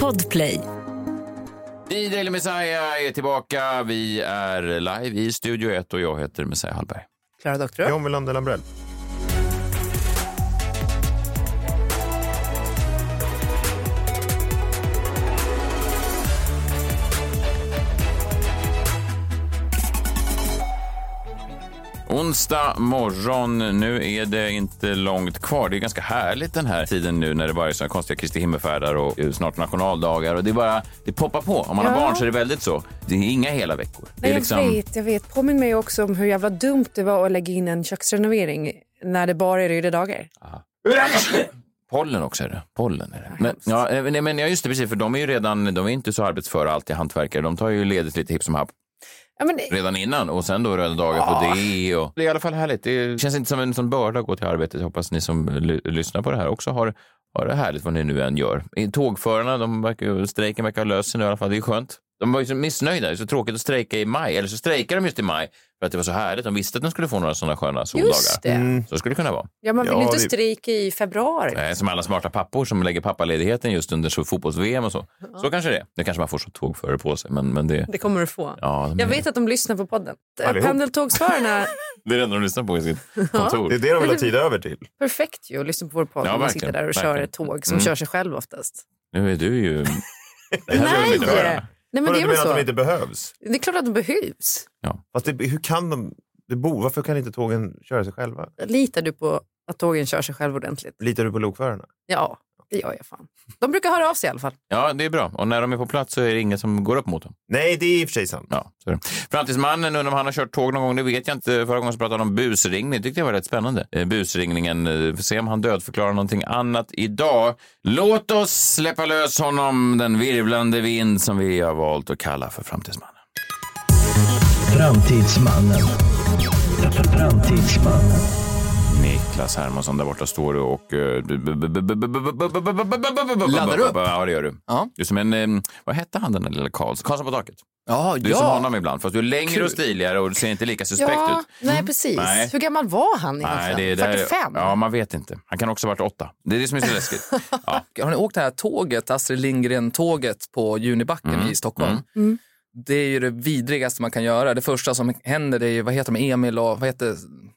Podplay. I Daily Messiah är tillbaka. Vi är live i Studio 1 och jag heter Messiah Hallberg. Klara Doktorow. John Wilander Lambrell. Onsdag morgon, nu är det inte långt kvar. Det är ganska härligt den här tiden nu när det bara är såna konstiga Kristi himmelfärder och snart nationaldagar. Och det är bara, det poppar på. Om man har Ja. barn så är det väldigt så. Det är inga hela veckor. Det är jag liksom, vet, jag vet. Påminn mig också om hur jävla dumt det var att lägga in en köksrenovering när det bara är röda dagar. Pollen också är det. Pollen är det. Men, ja, eh, men ja, just det, precis. För de är ju redan, de är inte så arbetsföra alltid, hantverkare. De tar ju ledigt lite hipp som happ Ja, men, redan innan och sen då röda dagar på det. Och... Det är i alla fall härligt. Det känns inte som en sån börda att gå till arbetet. Jag hoppas ni som ly- lyssnar på det här också har, har det härligt vad ni nu än gör. Tågförarna, de verkar, strejken verkar ha löst sig nu i alla fall. Det är skönt. De var ju så missnöjda. Det är så tråkigt att strejka i maj. Eller så strejkar de just i maj för att det var så härligt. De visste att de skulle få några sådana sköna soldagar. just det. Så skulle det kunna vara. Ja, man vill Ja, inte vi- strejka i februari. Eh, Som alla smarta pappor som lägger pappaledigheten just under så fotbolls-VM och så. Så kanske det är. Det kanske man får så tågförare på sig. Men, men det, Det kommer du få. ja, de Jag vet att de lyssnar på podden. Allihop. Pendeltågsförarna, det är det enda de lyssnar på i sitt kontor. Det är det de vill ha tid över till. perfekt ju att lyssna på vår podd. Ja, man sitter där och kör verkligen. ett tåg som Mm. kör sig själv oftast. Nu är du ju... Det Nej, men Vadå, det är du väl menar att så. de inte behövs? Det är klart att de behövs. Fast det, hur kan de? Det bo, varför kan inte tågen köra sig själva? Litar du på att tågen kör sig själv ordentligt? Litar du på lokförarna? Ja, det gör jag fan. De brukar höra av sig i alla fall. Ja, det är bra. Och när de är på plats så är det ingen som går upp mot dem. Nej, det är i och för sig sant. Ja, så är det. Framtidsmannen, undrar om han har kört tåg någon gång, det vet jag inte. Förra gången så pratade han om busringning, det tyckte jag var rätt spännande. Eh, busringningen, eh, får se om han dödförklarar någonting annat idag. Låt oss släppa lös honom, den virvlande vind som vi har valt att kalla för Framtidsmannen. Framtidsmannen. Framtidsmannen. Niklas Hermansson där borta står du och... Laddar upp. Ja, det gör du. Ja. Du är som en... eh, Vad hette han den där lilla Karlsson? Karlsson på taket. Ja, Du är som ja. honom ibland, fast du är längre Kul. och stiligare och du ser inte lika suspekt Ja, ut. nej precis. Nej. Hur gammal var han Nej, egentligen? där, 45? Ja, man vet inte. Han kan också ha varit åtta. Det är det som är så läskigt. Ja. Har ni åkt det här tåget, Astrid Lindgren-tåget på Junibacken Mm. i Stockholm? Mm. Det är ju det vidrigaste man kan göra. Det första som händer det är ju, vad heter de, Emil och vad heter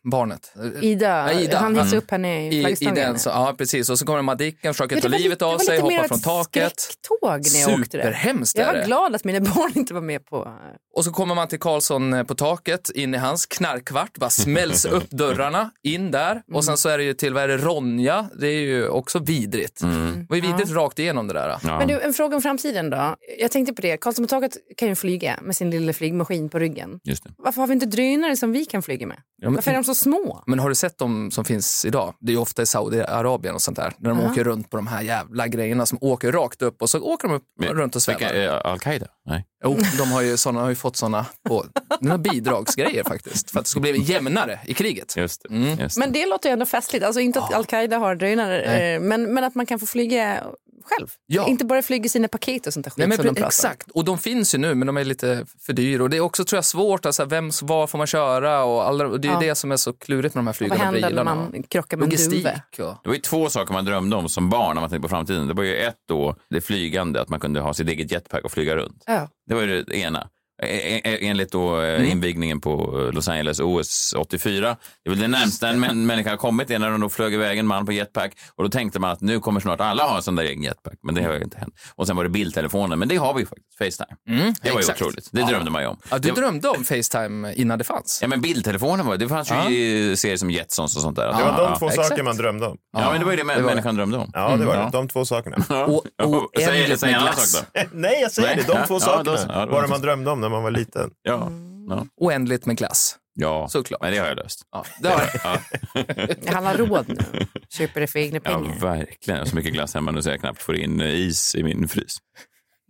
barnet? Ida, Ja, Ida. han hissade Mm. upp henne i I, i flaggstången. den, så, ja precis. Och så kommer Madicken, försöker Ja, ta det var livet lite- av det var sig, lite mer hoppar ett från taket. skräcktåg när jag åkte. Superhemskt Jag är var det. glad att mina barn inte var med på... Och så kommer man till Karlsson eh, på taket, in i hans knarkkvart, bara smälls upp dörrarna, in där. Och sen så är det ju till, vad är det, Ronja, det är ju också vidrigt. Det var ju vidrigt rakt igenom det där. Ja. Men du, en fråga om framtiden då. Jag tänkte på det, Karlsson på taket kan ju flyga med sin lilla flygmaskin på ryggen. Just det. Varför har vi inte drönare som vi kan flyga med? men- Varför är de så små? Men har du sett de som finns idag? Det är ju ofta i Saudiarabien och sånt där. När de Ja. åker runt på de här jävla grejerna som åker rakt upp och så åker de upp runt och svävar. Vilka, eh, Al-Qaida? Nej. Jo, de har ju, såna, har ju fått såna på, några bidragsgrejer faktiskt. För att det ska bli jämnare i kriget. Just det. Mm. Just det. Men det låter ju ändå festligt. Alltså inte att Al-Qaida har drönare, eh, men, men att man kan få flyga själv. Ja. Inte bara flyga sina paket och sånt där skit Nej, men som de exakt, och de finns ju nu men de är lite för dyra. Och det är också tror jag svårt, alltså, vem, var får man köra? Och alla, och det är Ja. det som är så klurigt med de här Vad flygande händer när bilarna. man krockar med en Logistik. duve? Och, Det var ju två saker man drömde om som barn när man tänkte på framtiden. Det var ju ett då, det flygande, att man kunde ha sitt eget jetpack och flyga runt. Ja. Det var ju det ena. E- e- Enligt då eh, invigningen på eh, Los Angeles OS 84. Det är väl det närmsta en män- människa har kommit det när de då flög iväg en man på jetpack. Och då tänkte man att nu kommer snart alla ha en sån där egen jetpack. Men det har ju inte hänt. Och sen var det bildtelefonen, men det har vi ju faktiskt. Facetime. det var ju exakt. otroligt. Det drömde man ju om. ja, du det, drömde om Facetime innan det fanns? Ja, men bildtelefonen var det. fanns ju Ja. i serier som Jetsons och sånt där. Det var Ja, de ja. två exakt. saker man drömde om. Ja, men det var ju det, det var människan drömde om. Ja, det var Mm, det. De två sakerna. Och, och Säg, säg en annan sak då. Nej, jag säger Nej. det. De två Ja, sakerna. Ja, var det. man drömde om när man var liten. Ja, ja. Oändligt med glass. ja. Såklart. Men det har jag löst. Ja, det har jag. Ja, Han har råd nu. Köper det för egna ja pengar. verkligen. Jag har så mycket glass hemma nu så jag knappt får in eh, is i min frys.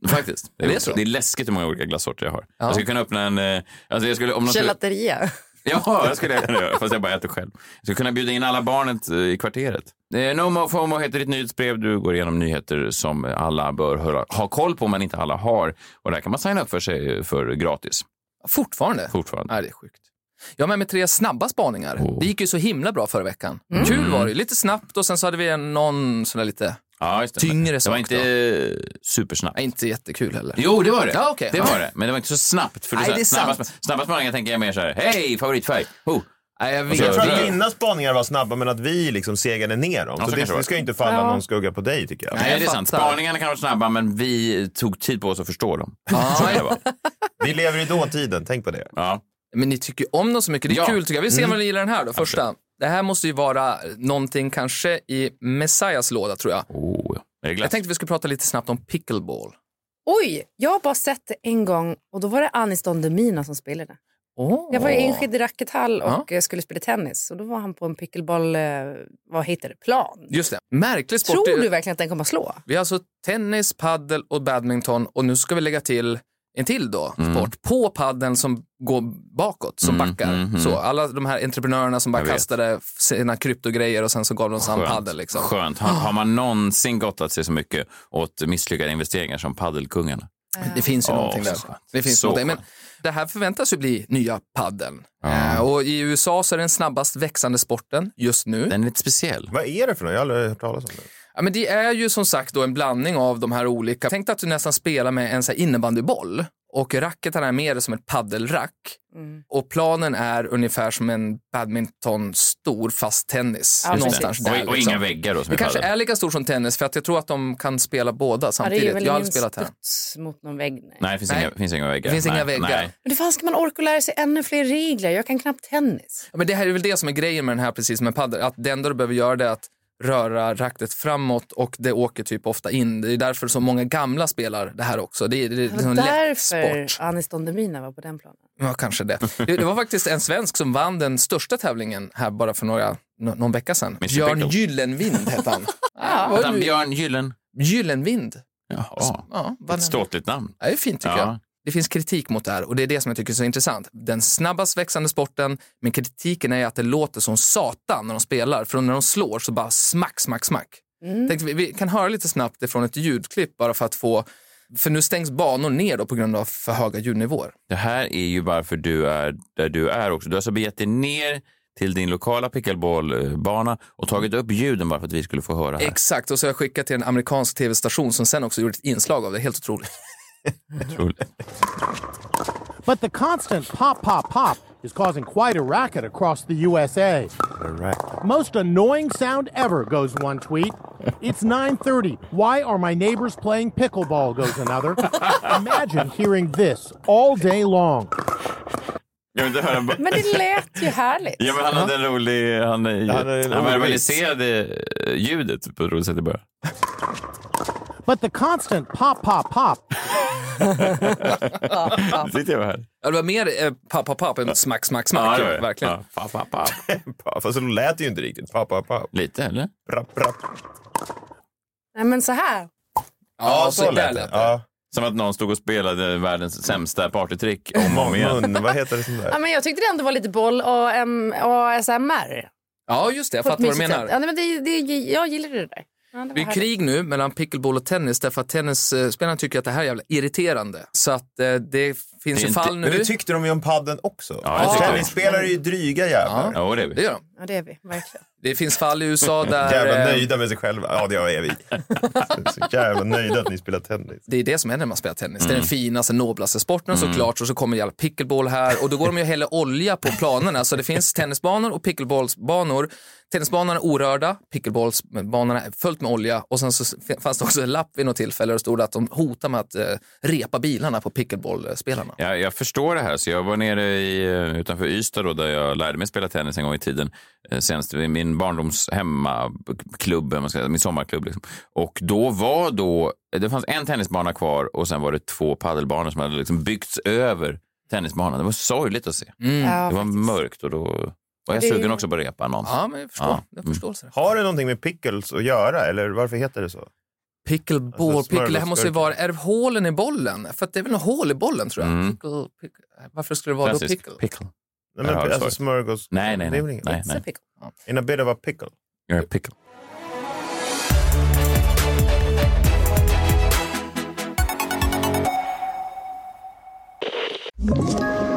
Faktiskt. Det är, Det är så? det är läskigt hur många olika glassorter jag har. Ja. Jag skulle kunna öppna en... eh, Alltså jag skulle, om någon skulle, Gelateria. Ja, det skulle jag kunna göra. Fast jag bara äter själv. Jag skulle kunna bjuda in alla barnet eh, i kvarteret. Eh, No Mo FOMO heter ditt nyhetsbrev. Du går igenom nyheter som alla bör höra, ha koll på, men inte alla har. Och där kan man signa upp för sig för gratis. Fortfarande? Fortfarande. Nej, det är sjukt. Jag har med mig tre snabba spaningar. Oh. Det gick ju så himla bra förra veckan. Kul var det, lite snabbt och sen så hade vi en, någon sån där lite Ja, just det. Tyngre det sak var inte supersnabbt. Nej, inte jättekul heller. Jo, det var det. Ja, okej. Det Ja. var det. Men det var inte så snabbt. För Nej, så här, det är snabba, sant. snabba spaningar tänker jag mer så här, hej, favoritfärg. Oh. Nej, jag Och vet så- Jag tror att dina spaningar var snabba men att vi liksom segade ner dem. Ja, så så det, ska ju inte falla Ja. någon skugga på dig tycker jag. Nej, jag det är sant. Spaningarna kan vara snabba, men vi tog tid på oss att förstå dem. Vara. Vi lever i dåtiden, tänk på det. Ja. Men ni tycker om dem så mycket. Det är Ja. kul tycker jag. Vi ser Mm. om ni gillar den här då, första. Det här måste ju vara någonting kanske i Messiahs låda tror jag. Oh, är det glatt? Jag tänkte vi skulle prata lite snabbt om pickleball. Oj, jag har bara sett det en gång och då var det Anis Don Demina som spelade. Oh. Jag var i Enskede rackethall och Ja. eh, skulle spela tennis och då var han på en pickleball, eh, vad heter det, plan. Just det. Märklig sport. Tror du verkligen att den kommer att slå? Vi har alltså tennis, paddel och badminton och nu ska vi lägga till en till då, Mm. sport, på paddeln som går bakåt, som Mm, backar. mm, mm. Så alla de här entreprenörerna som bara kastade sina kryptogrejer och sen så gav de sig an Skönt. paddel. Liksom. Skönt. Har, har man någonsin gottat sig så mycket åt misslyckade investeringar som paddelkungarna? Det finns ju Åh, någonting där. skönt. Det finns Så någonting. Men det här förväntas ju bli nya paddeln. Ja. Eh, och i USA så är det den snabbast växande sporten just nu. Den är lite speciell. Vad är det för något? Jag har aldrig hört talas om det. Ja, men det är ju som sagt då en blandning av de här olika. Tänk att du nästan spelar med en så här innebandyboll och racketarna är mer som ett paddelrack. Mm. Och planen är ungefär som en badminton stor fast tennis. Ja, någonstans där. och, och liksom. inga väggar då som Det kanske är lika stor som tennis för att jag tror att de kan spela båda Ja, det samtidigt. är väl jag har ingen aldrig spelat här. mot någon vägg. Nej. Nej, det finns, Nej. Inga, finns inga väggar. Det finns inga nej, väggar. Nej. Men det fan ska man orka lära sig ännu fler regler? Jag kan knappt tennis. Ja, men det här är väl det som är grejen med den här, precis med padel. Att det enda du behöver göra det är att röra racket framåt och det åker typ ofta in. Det är därför så många gamla spelar det här också. Det är, det är Det liksom lätt därför. Anis Don Demina var på den planen. Ja, kanske det. det. Det var faktiskt en svensk som vann den största tävlingen här bara för några, nå- någon vecka sedan. Mr. Björn Pickle. Gyllenvind hette han. Du? Björn Gyllen. Gyllenvind. Jaha, Ja, ett ståtligt namn. Ja, Det är fint tycker Ja. jag. Det finns kritik mot det här och det är det som jag tycker är så intressant. Den snabbast växande sporten, men kritiken är att det låter som satan när de spelar. För när de slår så bara smack, smack, smack. Mm. Tänk, vi, vi kan höra lite snabbt ifrån ett ljudklipp bara för att få, för nu stängs banor ner då på grund av för höga ljudnivåer. Det här är ju varför du är där du är också. Du har alltså begett dig ner till din lokala pickleballbana och tagit upp ljuden bara för att vi skulle få höra här. Exakt, och så har jag skickat till en amerikansk tv-station som sen också gjorde ett inslag av det. Helt otroligt. Otroligt. But the constant pop, pop, pop is causing quite a racket across the USA. Most annoying sound ever, goes one tweet. It's 9:30. Why are my neighbors playing pickleball? Goes another. Imagine hearing this all day long. Jag vill inte höra bara... Men det lät ju härligt. Ja, men han hade en rolig... Han, han, hade en han rolig verbaliserade ljudet på ett roligt sätt i början. But the constant pop, pop, pop Nu sitter jag här. Ja, det var mer eh, papp, papp, papp än smack, smack, smack. det var det. verkligen. Ja, pa, pa, pa. Pa, Fast så lät det ju inte riktigt. Pa, pa, pa. Lite, eller? Rapp, rapp. Nej, men så här. Ja, så, där lät det. Ja. Som att någon stod och spelade världens sämsta partytrick om och om igen. Mun, vad heter det sånt Ja, där? men jag tyckte det ändå var lite boll och um, ASMR. Ja, just det. Jag På ett fattar vad du mysigt menar. Ja, nej, men det, det, jag gillade det där. Ja, det Det är härligt. krig nu mellan pickleball och tennis därför att tennisspelarna tycker att det här är jävla irriterande. Så att eh, det finns Det ju fall Men nu. det tyckte de ju om padden också. Ja, det tycker jag. Tennisspelare är ju dryga jävlar. Ja, det är Det vi. gör de. Ja, det är vi. Verkligen. Det finns fall i USA där... Jävla eh, nöjda med sig själva. Ja, det är vi. Så jävla nöjda att ni spelar tennis. Det är det som händer när man spelar tennis. Det är Mm. den finaste, noblaste sporten såklart. Och så kommer jävla pickleball här och då går de ju och häller olja på planerna. Så det finns tennisbanor och pickleballsbanor. Tennisbanorna är orörda, pickleballsbanorna är fullt med olja och sen så fanns det också en lapp vid något tillfälle där det stod att de hotar med att eh, repa bilarna på pickleballspelarna. Jag, jag förstår det här. Så jag var nere i, eh, utanför Ystad då, där jag lärde mig spela tennis en gång i tiden. Eh, Senast i min barndoms hemmaklubb, om man ska säga, min sommarklubb. Liksom. Och då var då, det fanns en tennisbana kvar och sen var det två paddelbanor som hade liksom byggts över tennisbanan. Det var sorgligt att se. Ja, Det var faktiskt. mörkt och då var jag är- sugen också på att repa någon. Ja, men jag förstår. Ja. Jag förstår så. Har det någonting med pickles att göra eller varför heter det så? Pickleball, Alltså, pickle, det här måste ju vara, är det hålen i bollen? För att det är väl något hål i bollen tror jag. Mm. Pickle, pickle. Varför skulle det vara då Klassiskt. pickle? pickle. Nej, Jag har men, det alltså svaret. smörgås... Nej, nej, Det är väl nej. nej, It's a pickle. Oh. In a bit of a pickle. You're a pickle. Ett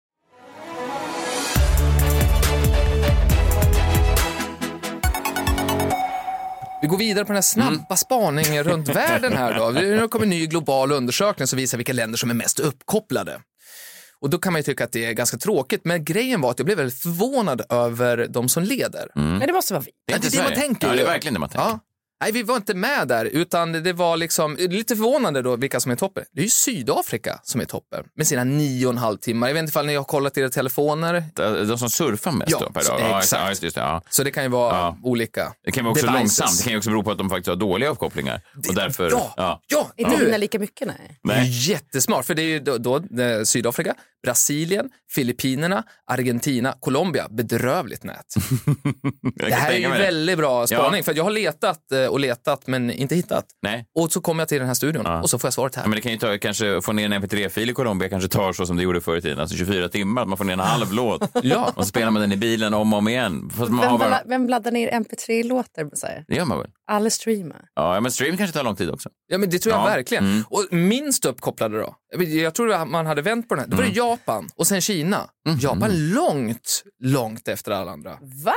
Vi går vidare på den här snabba spaningen runt världen här då. Nu kommer en ny global undersökning som visar vilka länder som är mest uppkopplade. Och då kan man ju tycka att det är ganska tråkigt, men grejen var att jag blev väldigt förvånad över de som leder. Men det måste vara vi. Det är inte det är det man tänker Ja, det är verkligen det man tänker. Ja. Nej, vi var inte med där, utan det var liksom lite förvånande då vilka som är toppen. Det är ju Sydafrika som är toppen med sina nio och en halv timmar. Jag vet inte ifall ni har kollat era telefoner, De som surfar mest Ja, då per så- dag. Ja, exakt. Ja, just, just det, ja. så det kan ju vara Ja. olika. Det kan vara också devices. långsamt. Det kan ju också bero på att de faktiskt har dåliga uppkopplingar. Och därför, Ja, ja. ja, Är dina lika mycket? Nej. Det är ju jättesmart, för det är ju då, då eh, Sydafrika, Brasilien, Filippinerna, Argentina, Colombia. Bedrövligt nät. Det här är ju det. väldigt bra spaning, för jag har letat eh, och letat men inte hittat. Nej. Och så kommer jag till den här studion och så får jag svaret här. Ja, men det kan ju ta, kanske få ner en mp3-fil i Colombia kanske tar så som det gjorde förr i tiden, alltså 24 timmar, att man får ner en halv låt. Ja. Och så spelar man den i bilen om och om igen. Fast man Vem, har bara... vem laddar ner mp3-låtar? så här? Det gör man väl? Alla streamar. Ja, men stream kanske tar lång tid också. Ja, men det tror jag Ja. verkligen. Mm. Och minst uppkopplade då? Jag tror att man hade vänt på den här. Då var det Mm. Japan och sen Kina. Japan långt, långt efter alla andra. Va?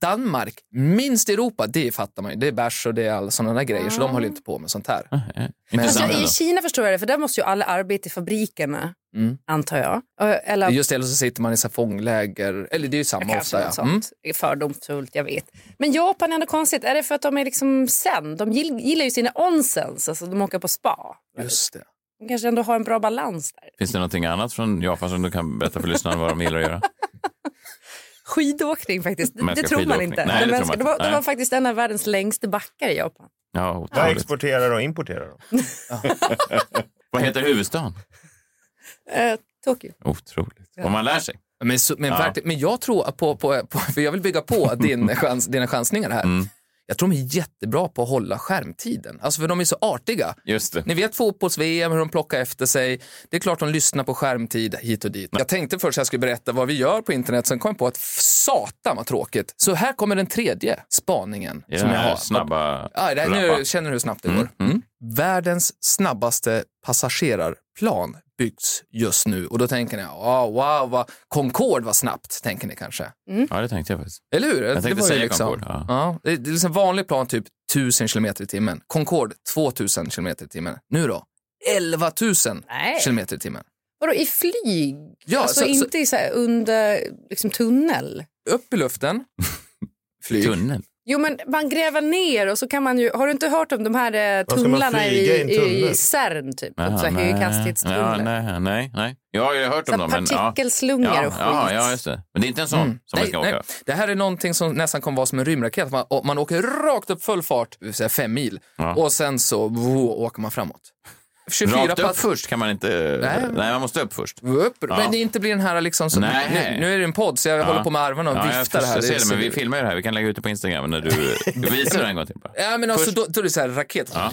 Danmark, minst i Europa, det fattar man ju. Det är bärs och det är alla sådana där grejer, så de håller inte på med sånt här. Intressant Alltså, ändå. I Kina förstår jag det, för där måste ju alla arbeta i fabrikerna, Mm. antar jag. Eller Just det, eller så sitter man i så fångläger, eller det är ju samma kanske ofta. Ja. Mm. sånt. Är fördomsfullt, jag vet. Men Japan är ändå konstigt. Är det för att de är liksom sen? De gill- gillar ju sina onsens, alltså de åker på spa. Just det. De kanske ändå har en bra balans där. Finns det någonting annat från Japan som du kan berätta för lyssnarna vad de gillar att göra? Skidåkning faktiskt, det, det tror man inte. Nej, det de, tror man de, var, inte. de Nej. var faktiskt en av världens längsta backar i Japan. Ja, Vad otroligt. exporterar och importerar de? Vad heter huvudstaden? Eh, Tokyo. Otroligt. Om man lär sig. Men, så, men, Ja. men jag tror på, på, på, för jag vill bygga på din chans, dina chansningar här. Mm. Jag tror de är jättebra på att hålla skärmtiden. Alltså för de är så artiga. Just det. Ni vet fotbolls-VM, hur de plockar efter sig. Det är klart de lyssnar på skärmtid hit och dit. Jag tänkte först att jag skulle berätta vad vi gör på internet, sen kom jag på att satan vad tråkigt. Så här kommer den tredje spaningen I som jag har. snabba... Ja, det här, nu känner du hur snabbt det Mm, går. Världens snabbaste passagerarplan byggs just nu. Och då tänker ni, oh, wow, vad, Concorde var snabbt, tänker ni kanske. Ja, det tänkte jag faktiskt. Eller hur? tänkte det var säga liksom, Concorde, ja. ja. det, är liksom vanlig plan typ 1000 km i timmen. Concorde 2000 km i timmen. Nu då? 11 000 Nej. km i timmen. Vadå, i flyg? Ja, alltså så- så- inte i så här under liksom, tunnel? Upp i luften, flyg. Tunnel. Jo, men man gräver ner och så kan man ju... Har du inte hört om de här eh, man tunnlarna i i, i? CERN, typ? Jaha, så här nej. Ja, nej, nej, nej. Jag har ju hört Så om dem. Men, partikelslungor ja, och skit. Ja, ja, just det. Men det är inte en sån som man Nej, ska nej. åka. Det här är någonting som nästan kommer vara som en rymdraket. Man, man åker rakt upp full fart, säga fem mil, Ja. och sen så wo, åker man framåt. 24 Rakt upp pass- först kan man inte... Nej. Nej, man måste upp först. Upp, Ja. Men det inte blir den här liksom... Så, Nej. nu, nu är det en podd så jag håller på med armarna och ja, jag viftar förstår- här. Jag ser det, men vi filmar ju det här. Vi kan lägga ut det på Instagram när du visar det en gång till. Bara. Ja, men alltså, då, då är det så här raket. Ja.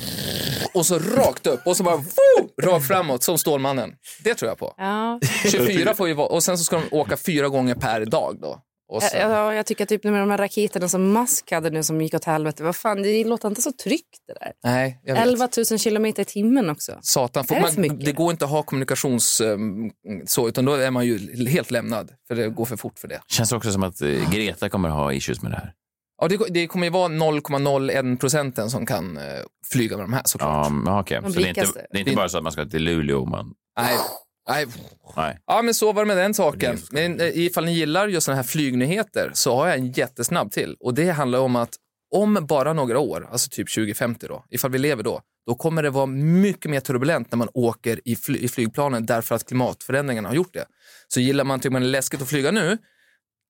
Och så rakt upp och så bara woo, rakt framåt som Stålmannen. Det tror jag på. Ja. 24 får ju vara, och sen så ska de åka fyra gånger per dag då. Så, Ja, ja, jag tycker typ med de här raketerna som Musk hade nu som gick åt helvete. Vad fan, det låter inte så tryggt det där. nej, jag vet. 11 000 kilometer i timmen också. Satan, det för man, det går inte att ha kommunikations... um, så, utan då är man ju helt lämnad, för det går för fort för det. Känns också som att eh, Greta kommer ha issues med det här. Ja, det, det kommer ju vara 0,01 procenten som kan eh, flyga med de här såklart. Ja. De Så det är inte, det är inte bara så att man ska till Luleå och man... Nej, nej. Nej. Ja, men så var det med den saken. Men eh, ifall ni gillar just sådana här flygnyheter så har jag en jättesnabb till. Och det handlar om att om bara några år, alltså typ 2050 då, ifall vi lever då, då kommer det vara mycket mer turbulent när man åker i, fly- i flygplanen därför att klimatförändringarna har gjort det. Så gillar man, tycker man det är läskigt att flyga nu,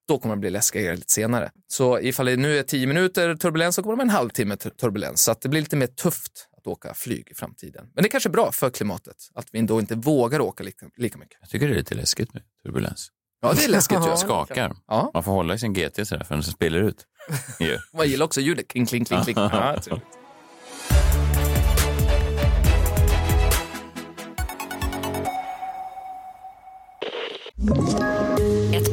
då kommer det bli läskigare lite senare. Så ifall det nu är 10 minuter turbulens så kommer det vara en halvtimme tur- turbulens. Så att det blir lite mer tufft att åka flyg i framtiden. Men det är kanske är bra för klimatet att vi ändå inte vågar åka lika, lika mycket. Jag tycker det är lite läskigt med turbulens. Ja, det är läskigt. Ja. Jag skakar. Ja. Man får hålla i sin GT sådär för den spiller ut. Yeah. Man gillar också ljudet. Kling, kling, kling, kling. Ja, tydligt.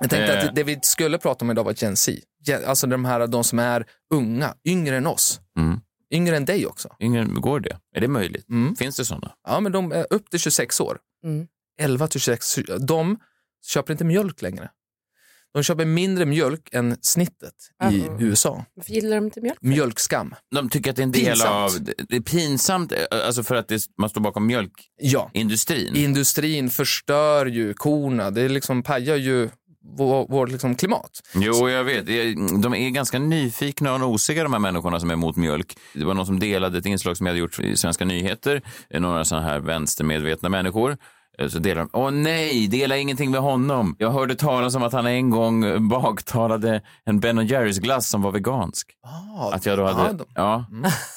Jag tänkte Eh. att det vi skulle prata om idag var Gen Z. Alltså de här de som är unga, yngre än oss. Mm. Yngre än dig också. Yngre, går det? Är det möjligt? Mm. Finns det sådana? Ja, men de är upp till 26 år. Mm. 11 till 26. De köper inte mjölk längre. De köper mindre mjölk än snittet i Jaha. USA. Varför gillar de inte mjölk? Mjölkskam. De tycker att det är en del Pinsamt. av... Det är pinsamt, eh, alltså för att det, man står bakom Ja. mjölkindustrin. Industrin förstör ju korna. Det liksom pajar ju vår, vår liksom klimat. Jo, jag vet. De är ganska nyfikna och nosiga de här människorna som är emot mjölk. Det var någon som delade ett inslag som jag hade gjort i Svenska nyheter. Några sådana här vänstermedvetna människor. Eh, Så delar de, åh nej, dela ingenting med honom. Jag hörde talas om att han en gång baktalade en Ben Jerrys glass som var vegansk. Att jag då hade, ja, de- ja,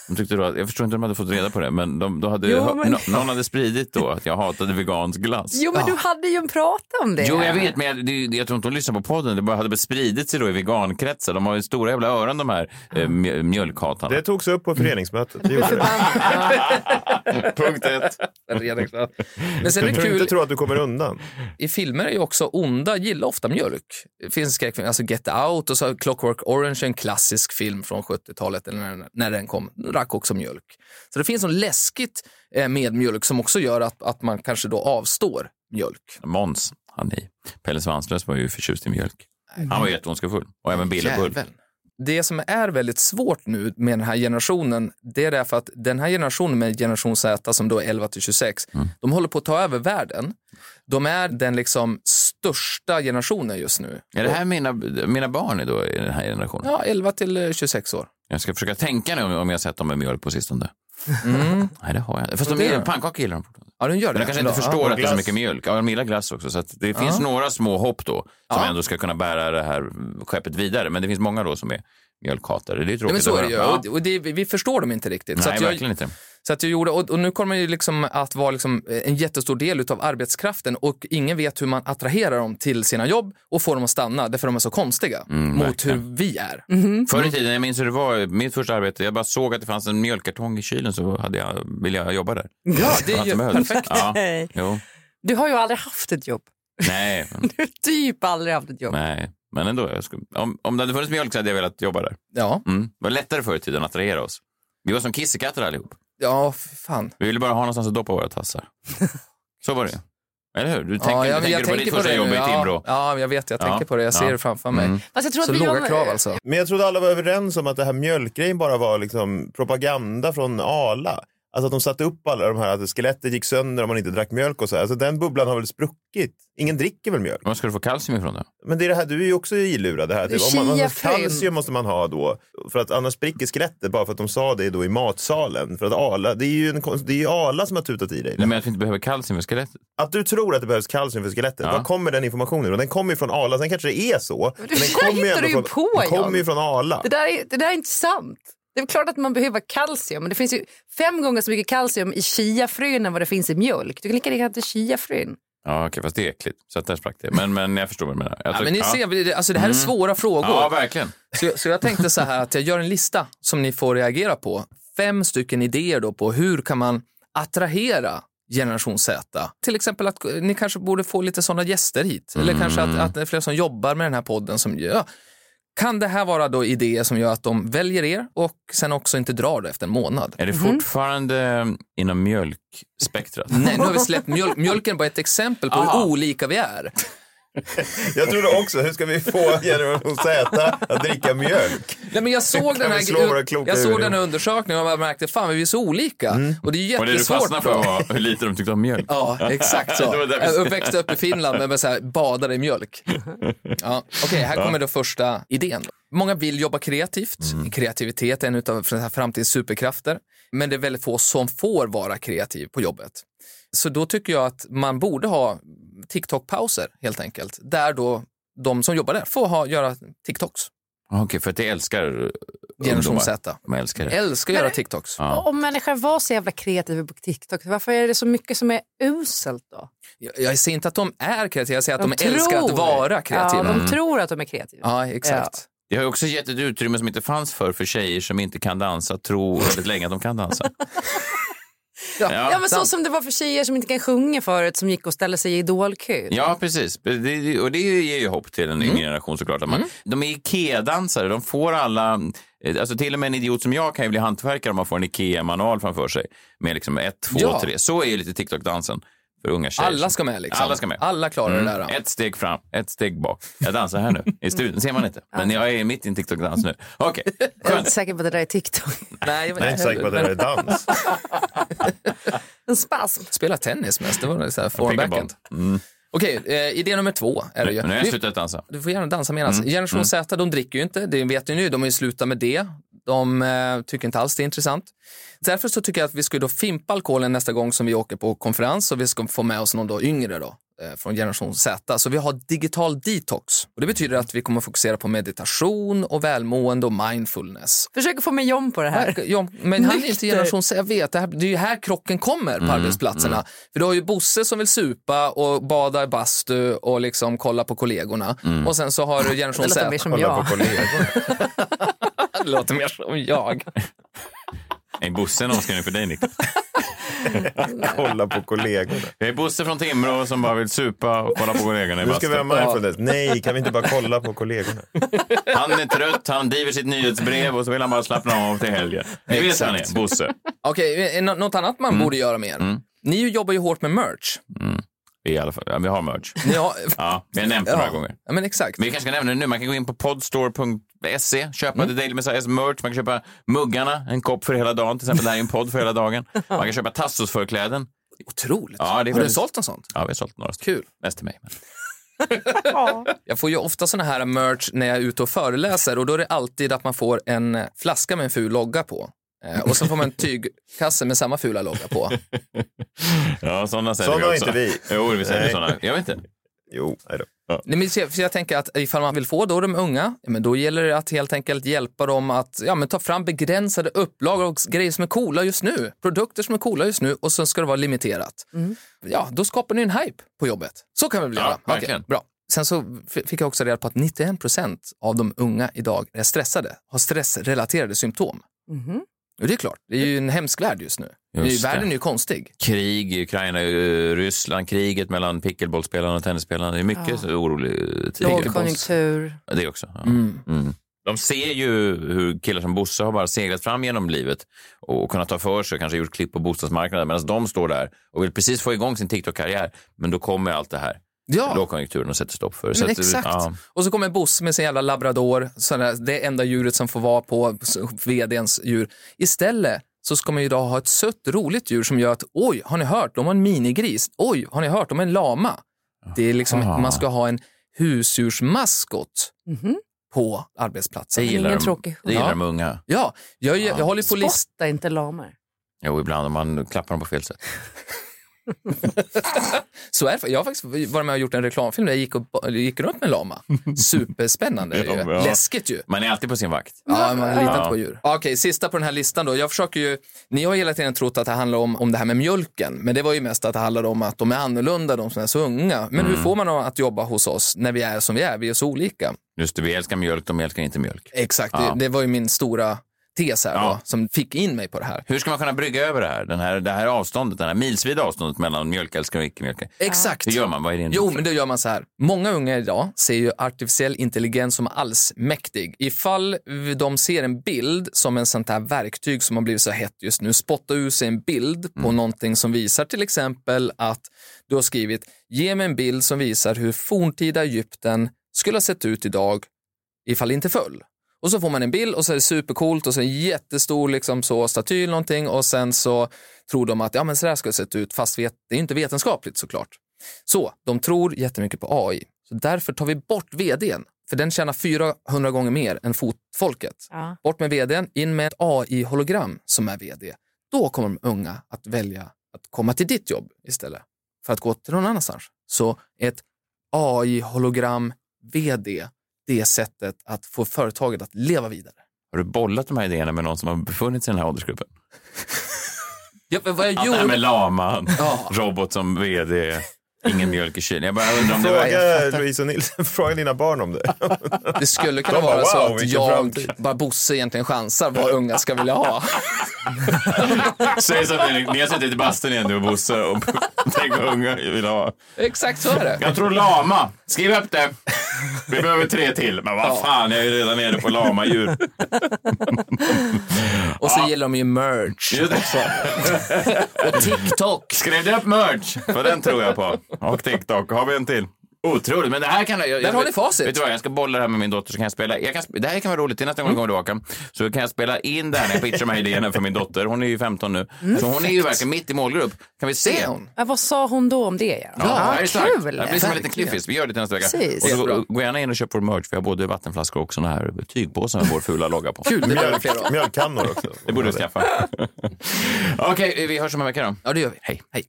de tyckte då att, jag förstår inte om de hade fått reda på det, men de, då hade, Jo, men- nå- någon hade spridit då att jag hatade vegansk glass. Jo, men du hade ju en prat om det. Jo, jag vet, men jag, det, jag tror inte de lyssnar på podden. Det bara hade spridit sig då i vegankretsar. De har ju stora jävla öron de här eh, mj- mjölkhatarna. Det togs upp på föreningsmötet. Det gjorde det. Punkt ett. Men sen är det inte tro att du kommer undan. i filmer är ju också onda gillar ofta mjölk. Det finns skräckfilm, alltså Get Out och så Clockwork Orange, en klassisk film från 70-talet eller när, när den kom, drack också mjölk. Så det finns något läskigt eh, med mjölk som också gör att, att man kanske då avstår mjölk. Måns, han i Pelle Svanslös var ju förtjust i mjölk. Han var jätteondskefull. Och även Bille Bulk. Jävel. Det som är väldigt svårt nu med den här generationen, det är därför att den här generationen med generation Z som då är 11 till 26, de håller på att ta över världen. De är den liksom största generationen just nu. Är det här mina, mina barn är då i den här generationen? Ja, 11 till eh, 26 år. Jag ska försöka tänka nu om, om jag har sett dem med mjölk på sistone. Mm. Nej, det har jag inte. Fast de gör- pannkaka gillar de fortfarande. Ja, den gör det. Men de kanske inte Ja. förstår och att det är så mycket mjölk. Ja, de gillar glass också. Så det finns några små hopp då som Ja. ändå ska kunna bära det här skeppet vidare. Men det finns många då som är mjölkhatare. Det är Ja, tråkigt men så är det ju. Och, och det, vi förstår dem inte riktigt. Nej, jag, verkligen inte. Så att jag gjorde, och, och nu kommer det liksom att vara liksom en jättestor del av arbetskraften och ingen vet hur man attraherar dem till sina jobb och får dem att stanna därför de är så konstiga Mm, mot verkligen. hur vi är. Förr i tiden, jag minns hur det var, mitt första arbete, jag bara såg att det fanns en mjölkkartong i kylen så hade jag, ville jag jobba där. Ja, det är ju perfekt. Ja. Du har ju aldrig haft ett jobb. Nej, men, Du har typ aldrig haft ett jobb. nej. Men ändå, jag skulle, om, om det hade funnits mjölk så hade jag velat jobba där. Ja, Mm. Det var lättare förr i tiden att attrahera oss. Vi var som kissekatter allihop. Ja för fan. Vi ville bara ha någonstans att doppa våra tassar. Så var det Eller hur? Du tänker, ja, du jag, tänker jag på ditt första det jobb nu. i Timrå. Ja, ja, jag vet. Jag Ja, tänker på det. Jag ser ja. det framför mig. Mm. Fast jag tror Så att vi låga gör- krav alltså. Men jag trodde alla var överens om att det här mjölkgrejen bara var liksom propaganda från Ala. Alltså att de satte upp alla de här, att skelettet gick sönder om man inte drack mjölk och så. här. Alltså den bubblan har väl spruckit. Ingen dricker väl mjölk? Var ska du få kalcium ifrån då? Men det är det här, du är ju också ilurad. Det här. Det är Om man, man, kalcium måste man ha då. För att annars spricker skelettet bara för att de sa det då i matsalen. För att Ala, det är ju, en, det är ju Ala som har tutat i dig. Du menar att vi inte behöver kalcium i skelettet? Att du tror att det behövs kalcium för skelettet, Ja. var kommer den informationen? Och den kommer ju från Ala, sen kanske det är så. Men den kommer ju från, på, den kommer ju från Ala. Det där, är, det där är inte sant. Det är klart att man behöver kalcium, men det finns ju fem gånger så mycket kalcium i chiafrön än vad det finns i mjölk. Du kan lika gärna äta chiafrön. Ja, okej, fast det är äckligt. Så att där sprack det. Men, men jag förstår vad du menar. Jag Ja, tror- men ni ja. ser, det- alltså, det här är svåra frågor. Ja, verkligen. Så, jag- så jag tänkte så här att jag gör en lista som ni får reagera på. Fem stycken idéer då på hur kan man attrahera generation Z. Till exempel att ni kanske borde få lite sådana gäster hit. Eller kanske att, att det är fler som jobbar med den här podden som ja, kan det här vara då idéer som gör att de väljer er och sen också inte drar det efter en månad? Är det Mhm. fortfarande inom mjölkspektrat? Nej, nu har vi släppt mjölk. Mjölken bara ett exempel på Aha. hur olika vi är. Jag trodde också, hur ska vi få generation Z att dricka mjölk? Nej, men jag såg den här, jag såg den här undersökningen och jag märkte fan vi är så olika. Och det är ju Och det du jättesvårt. fastnade för var hur lite de tyckte om mjölk. Ja, exakt så. Jag växte upp i Finland med så här, badade i mjölk. Ja, Okej, här kommer då första idén. Många vill jobba kreativt. Kreativitet är en av framtidens superkrafter. Men det är väldigt få som får vara kreativ på jobbet. Så då tycker jag att man borde ha TikTok-pauser helt enkelt. Där då de som jobbar där får ha, göra TikToks. Okej, för att det älskar Generation ungdomar. Z. De älskar det. Älskar att göra TikToks. Ja. Om människor var så jävla kreativa på TikTok, varför är det så mycket som är uselt då? Jag, jag säger inte att de är kreativa, jag säger att de, tror. älskar att vara kreativa. Ja, de tror att de är kreativa. Ja, exakt. Det har ju också gett ett utrymme som inte fanns för för tjejer som inte kan dansa, tro väldigt länge att de kan dansa. Ja, Ja, men så sant. som det var för tjejer som inte kan sjunga förut som gick och ställde sig i idolkö. Ja, precis. Det, och det ger ju hopp till en yngre generation såklart. Man, De är Ikea-dansare, de får alla... eh, Alltså till och med en idiot som jag kan ju bli hantverkare om man får en Ikea-manual framför sig. Med liksom ett, två, Ja. tre. Så är ju lite TikTok-dansen för unga tjejer. Alla ska med liksom. Alla ska med. Alla klarar det där. Ett steg fram, ett steg bak. Jag dansar här nu. I studion ser man inte. Men jag är mitt i en TikTok-dans nu. Okej, Jag är inte säker på att det där är TikTok. Nej, jag Jag är inte säker på att det där är dans. En spasm. Spela tennis mest, det var så här Pickleball. forebacken. Okej, eh, idé nummer två är det ju. Men nu har jag slutat dansa. Du får gärna dansa medan. Generation Z, de dricker ju inte, det vet ni nu, de har ju slutat med det. De eh, tycker inte alls det är intressant. Därför så tycker jag att vi ska då fimpa alkoholen nästa gång som vi åker på konferens och vi ska få med oss någon då yngre då, eh, från generation Z. Så vi har digital detox. Och det betyder att vi kommer fokusera på meditation och välmående och mindfulness. Försöker få med John på det här. Ja, men han är inte generation Z, jag vet, det, här, det är ju här krocken kommer Mm, på arbetsplatserna. För du har ju Bosse som vill supa och bada i bastu och liksom kolla på kollegorna. Mm. Och sen så har du generation Det låter Z. mer som Kolla jag. på kollegor. Det låter mer som jag. Är Bosse en omskrivning för dig, Niklas? Kolla på kollegorna. Jag är Bosse från Timrå som bara vill supa och kolla på kollegorna i Nu ska vi ha mindfulness. Nej, kan vi inte bara kolla på kollegorna? Han är trött, han driver sitt nyhetsbrev och så vill han bara slappna av till helgen. Ni vet hur han är, Bosse. Okej, nå- något annat man borde göra mer. Ni jobbar ju hårt med merch. I alla fall, ja, vi har merch. Har... Ja, vi har nämnt det några gånger. Ja, men exakt. Men vi kanske ska nämna det nu. Man kan gå in på podstore.se, köpa The Daily Messiahs merch. Man kan köpa muggarna, en kopp för hela dagen. Till exempel, det här är en podd för hela dagen. Man kan köpa Tassos-förkläden. Otroligt. Ja, det är har du väldigt- sålt något sånt? Ja, vi har sålt några. Kul. Mest till mig. Men. Jag får ju ofta såna här merch när jag är ute och föreläser och då är det alltid att man får en flaska med en ful logga på. Eh, Och så får man en tygkasse med samma fula logga på. Ja, sådana säljer Sådana vi har också. inte vi. Jo, vi säljer Nej. sådana. Jag vet inte. Jo, nej då. Nej, men jag- jag tänker att ifall man vill få då de unga, ja, men då gäller det att helt enkelt hjälpa dem att ja, men ta fram begränsade upplagor och grejer som är coola just nu. Produkter som är coola just nu och sen ska det vara limiterat. Ja, då skapar ni en hype på jobbet. Så kan vi väl Ja, göra? Okej, verkligen. bra. Sen så fick jag också reda på att 91 procent av de unga idag är stressade, har stressrelaterade symptom. Och det är klart, det är ju en hemsk värld just nu. Just det. världen är ju konstig. Krig i Ukraina, eh, Ryssland, kriget mellan pickleballspelarna och tennisspelarna. Det är mycket så orolig tid. Lågkonjunktur. Ja, Det också. Ja. Mm. De ser ju hur killar som Bosse har bara seglat fram genom livet och kunnat ta för sig, kanske gjort klipp på bostadsmarknaden, medan de står där och vill precis få igång sin TikTok-karriär. Men då kommer allt det här. Ja. Lågkonjunkturen och sätter stopp för. Så att- exakt. ja. Och så kommer Bosse med sin jävla labrador, sådär, det enda djuret som får vara på vdns djur. Istället så ska man ju idag ha ett sött, roligt djur som gör att oj, har ni hört, de har en minigris. Oj, har ni hört, de har en lama. Det är liksom, Aha. man ska ha en husdjursmaskot på arbetsplatsen. Det gillar, Ingen de, tråkig det gillar Ja. de unga. Ja, jag, jag, jag håller på list... Spotta inte lamor. Jo, ibland om man klappar dem på fel sätt. Så är det. Jag har faktiskt varit med och gjort en reklamfilm där jag gick, och, gick runt med lama. Superspännande. Ju. Läskigt ju. Man är alltid på sin vakt. Ja, man litar Ja. på djur. Okej, sista på den här listan då. Jag försöker ju, ni har hela tiden trott att det handlar om, om det här med mjölken, men det var ju mest att det handlade om att de är annorlunda, de som är så unga. Men hur får man dem att jobba hos oss när vi är som vi är? Vi är så olika. Just det, vi älskar mjölk, de älskar inte mjölk. Exakt, Ja. det, det var ju min stora tes här Ja. då, som fick in mig på det här. Hur ska man kunna brygga över det här? Den här det här avståndet, det här milsvida avståndet mellan mjölkälskare och icke-mjölkare. Exakt. Hur gör man? Vad är din Jo, men då gör man så här. Många unga idag ser ju artificiell intelligens som allsmäktig. Ifall de ser en bild som en sånt här verktyg som har blivit så hett just nu, spotta ur sig en bild på någonting som visar till exempel att du har skrivit ge mig en bild som visar hur forntida Egypten skulle ha sett ut idag ifall det inte föll. Och så får man en bild och så är det supercoolt och så en jättestor liksom så staty eller någonting och sen så tror de att ja men så där ska det sett ut fast vet, det är inte vetenskapligt såklart. Så de tror jättemycket på AI. Så därför tar vi bort vdn. För den tjänar 400 gånger mer än fotfolket. Ja. Bort med vdn, in med ett AI-hologram som är vd. Då kommer de unga att välja att komma till ditt jobb istället för att gå till någon annanstans. Så ett AI-hologram, vd, det sättet att få företaget att leva vidare. Har du bollat de här idéerna med någon som har befunnit sig i den här åldersgruppen? Ja, men vad jag Ja, gjorde... med lama, Ja. robot som vd, ingen mjölk i kylen. Jag bara undrar om det var... Fråga Louise och Nilsson, fråga dina barn om det. Det skulle kunna De bara, vara så "Wow, att jag, framtid." bara Bosse egentligen chansar vad unga ska vilja ha. Säg så att ni, ni har suttit i bastun igen du och Bosse och tänk vad unga vill ha. Exakt så är det. Jag tror lama. Skriv upp det. Vi behöver tre till. Men vad fan, jag är ju redan nere på lamadjur. Och så gillar de ju merch. Det. Och TikTok. Skriv det upp merch, för den tror jag på. Och TikTok. Har vi en till? Otroligt, men det här kan jag... jag Där har ni facit. Vet du vad, jag ska bolla det här med min dotter så kan jag spela. Jag kan, det här kan vara roligt, till nästa gång jag kommer tillbaka. Så kan jag spela in det här när jag pitchar de här idéerna för min dotter. Hon är ju 15 nu. Så hon är ju verkligen mitt i målgrupp. Kan vi se? Det hon. Ja, vad sa hon då om det? Ja, Ja, det här är starkt. kul. Det blir som en liten cliffis. Vi gör det till nästa vecka. Precis. Och så gå, gå gärna in och köp vår merch. Vi har både vattenflaskor och såna här tygpåsar med vår fula logga på. Kul, det vi Mjölk, mjölkkannor också. Det borde du skaffa. Okej, vi hörs om en vecka då. Ja, det gör vi. Hej. Hej.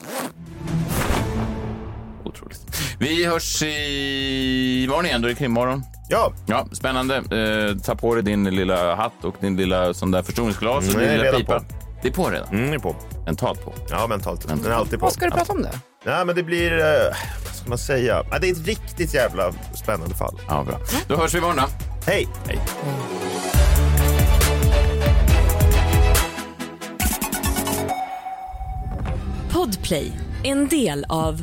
Otroligt. Vi hörs i imorgon igen, då är det krimmorgon. Ja, Ja, spännande. Eh, ta på dig din lilla hatt och din lilla sån där förstoringsglas och Mm, din lilla redan pipa. på. Det är på redan. mm, är på. Mentalt på. Ja, mentalt. Den är alltid på. Vad ska du prata om då? Nej, men det blir, eh, vad ska man säga? Ja, det är ett riktigt jävla spännande fall. Ja, bra. Då hörs vi imorgon då. Hej! Hej. Podplay, en del av